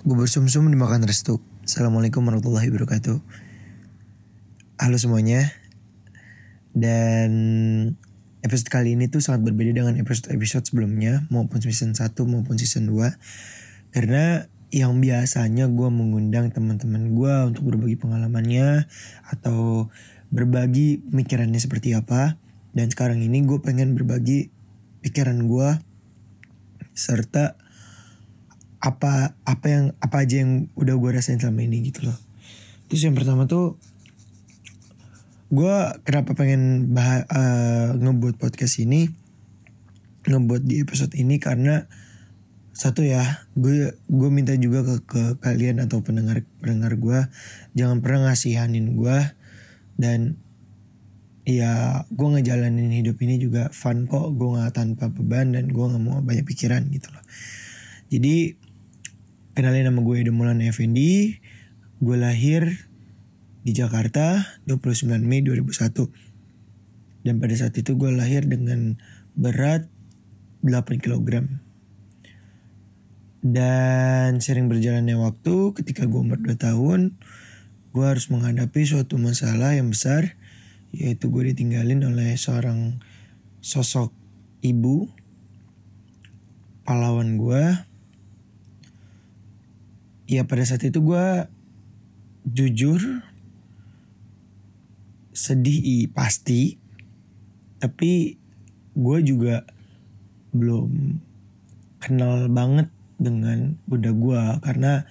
Bubur sumsum dimakan restu. Assalamualaikum warahmatullahi wabarakatuh. Halo semuanya. Dan episode kali ini tuh sangat berbeda dengan episode-episode sebelumnya maupun season 1 maupun season 2. Karena yang biasanya gue mengundang teman-teman gue untuk berbagi pengalamannya atau berbagi pemikirannya seperti apa. Dan sekarang ini gue pengen berbagi pikiran gue serta apa apa yang apa aja yang udah gue rasain selama ini gitu loh. Terus yang pertama tuh gue kenapa pengen bah uh, ngebuat podcast ini ngebuat di episode ini karena satu ya gue gue minta juga ke, ke kalian atau pendengar pendengar gue jangan pernah ngasihanin gue dan ya gue ngejalanin hidup ini juga fun kok gue nggak tanpa beban dan gue nggak mau banyak pikiran gitu loh. Jadi Kenalin nama gue Edemulan Effendi. Gue lahir di Jakarta 29 Mei 2001. Dan pada saat itu gue lahir dengan berat 8 kg. Dan sering berjalannya waktu ketika gue umur 2 tahun, gue harus menghadapi suatu masalah yang besar, yaitu gue ditinggalin oleh seorang sosok ibu, pahlawan gue, ya pada saat itu gue jujur sedih pasti. Tapi gue juga belum kenal banget dengan bunda gue karena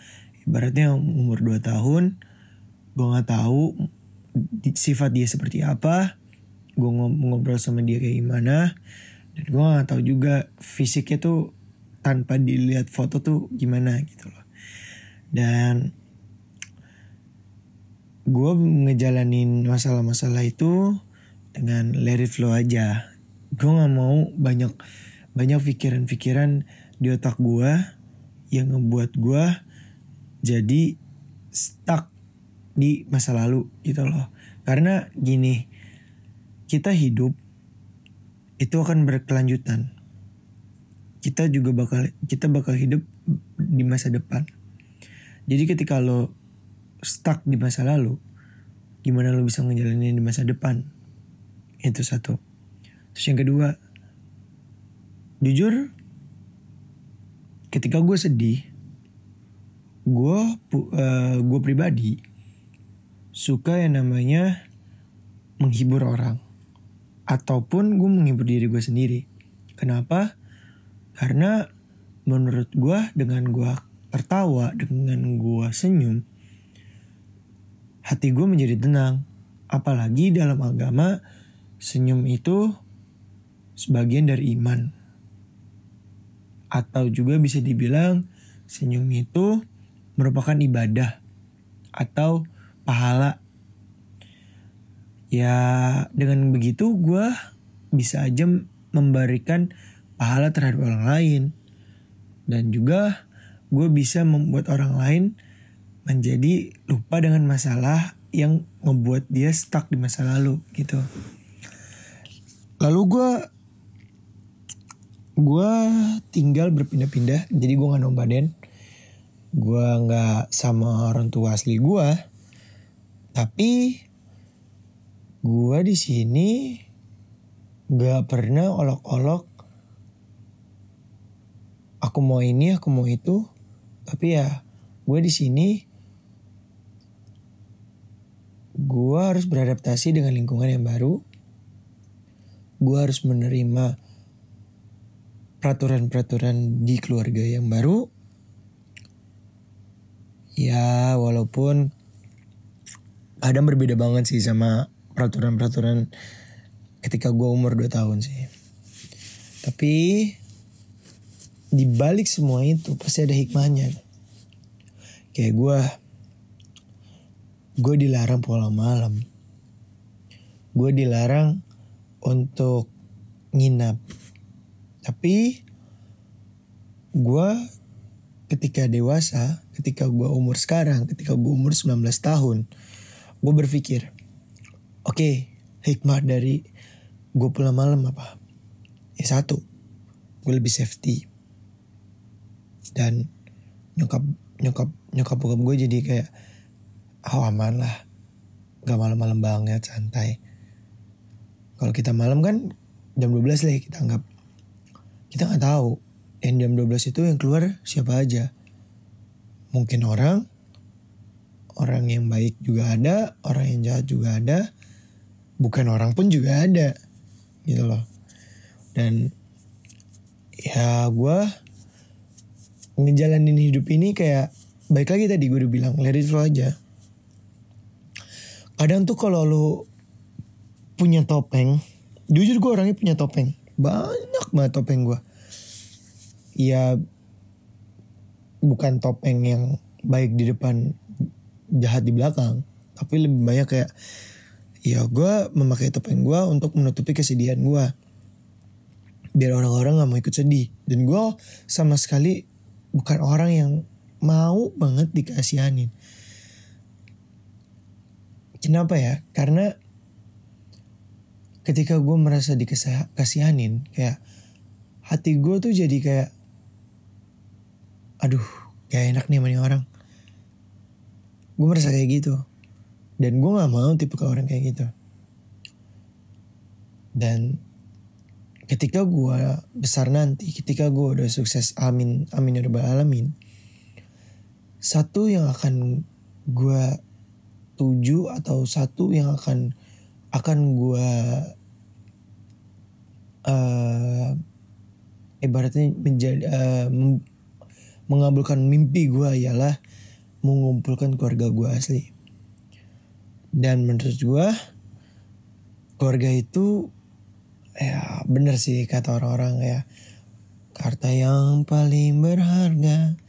ibaratnya umur 2 tahun gue nggak tahu sifat dia seperti apa. Gue ngobrol sama dia kayak gimana. Dan gue nggak tahu juga fisiknya tuh tanpa dilihat foto tuh gimana gitu loh dan gue ngejalanin masalah-masalah itu dengan let it flow aja. Gue nggak mau banyak banyak pikiran-pikiran di otak gue yang ngebuat gue jadi stuck di masa lalu gitu loh. Karena gini kita hidup itu akan berkelanjutan. Kita juga bakal kita bakal hidup di masa depan jadi ketika lo stuck di masa lalu, gimana lo bisa ngejalanin di masa depan? Itu satu. Terus yang kedua, jujur, ketika gue sedih, gue uh, gue pribadi suka yang namanya menghibur orang ataupun gue menghibur diri gue sendiri. Kenapa? Karena menurut gue dengan gue tertawa, dengan gue senyum, hati gue menjadi tenang. Apalagi dalam agama, senyum itu sebagian dari iman. Atau juga bisa dibilang senyum itu merupakan ibadah atau pahala. Ya dengan begitu gue bisa aja memberikan pahala terhadap orang lain. Dan juga gue bisa membuat orang lain menjadi lupa dengan masalah yang membuat dia stuck di masa lalu gitu. Lalu gue gue tinggal berpindah-pindah jadi gue nggak nomaden gue nggak sama orang tua asli gue tapi gue di sini nggak pernah olok-olok aku mau ini aku mau itu tapi ya gue di sini gue harus beradaptasi dengan lingkungan yang baru. Gue harus menerima peraturan-peraturan di keluarga yang baru. Ya walaupun kadang berbeda banget sih sama peraturan-peraturan ketika gue umur 2 tahun sih. Tapi di balik semua itu pasti ada hikmahnya. Kayak gue, gue dilarang pulang malam. Gue dilarang untuk nginap. Tapi gue ketika dewasa, ketika gue umur sekarang, ketika gue umur 19 tahun, gue berpikir, oke, okay, hikmah dari gue pulang malam apa? Ya satu, gue lebih safety dan nyokap nyokap nyokap bokap gue jadi kayak oh aman lah. Gak malam-malam banget santai. Kalau kita malam kan jam 12 lah kita anggap. Kita nggak tahu yang jam 12 itu yang keluar siapa aja. Mungkin orang orang yang baik juga ada orang yang jahat juga ada. Bukan orang pun juga ada gitu loh. Dan ya gue ngejalanin hidup ini kayak baik lagi tadi gue udah bilang let flow aja. Kadang tuh kalau lo punya topeng jujur gue orangnya punya topeng. Banyak banget topeng gue ya bukan topeng yang baik di depan jahat di belakang tapi lebih banyak kayak ya gue memakai topeng gue untuk menutupi kesedihan gue biar orang-orang gak mau ikut sedih. Dan gue sama sekali bukan orang yang mau banget dikasihanin. Kenapa ya? Karena ketika gue merasa dikasihanin kayak hati gue tuh jadi kayak aduh gak enak nih sama orang. Gue merasa kayak gitu. Dan gue gak mau tipe ke orang kayak gitu. Dan ketika gue besar nanti, ketika gue udah sukses, amin, amin ya rabbal alamin. Satu yang akan gue tuju atau satu yang akan akan gue uh, ibaratnya menjadi uh, mengabulkan mimpi gue ialah mengumpulkan keluarga gue asli. Dan menurut gue keluarga itu ya bener sih kata orang-orang ya. Harta yang paling berharga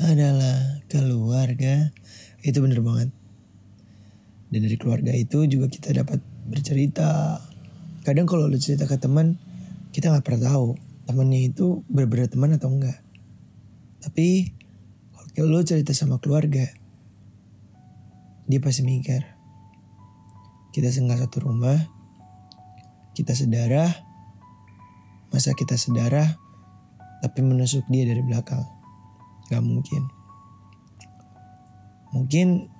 adalah keluarga. Itu bener banget. Dan dari keluarga itu juga kita dapat bercerita. Kadang kalau lu cerita ke teman kita nggak pernah tahu temannya itu benar-benar teman atau enggak. Tapi kalau lu cerita sama keluarga dia pasti mikir kita singgah satu rumah kita sedarah, masa kita sedarah tapi menusuk dia dari belakang? Gak mungkin. Mungkin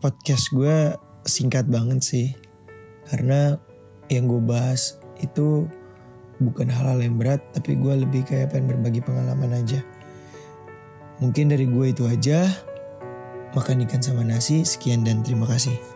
podcast gue singkat banget sih. Karena yang gue bahas itu bukan hal-hal yang berat, tapi gue lebih kayak pengen berbagi pengalaman aja. Mungkin dari gue itu aja. Makan ikan sama nasi, sekian dan terima kasih.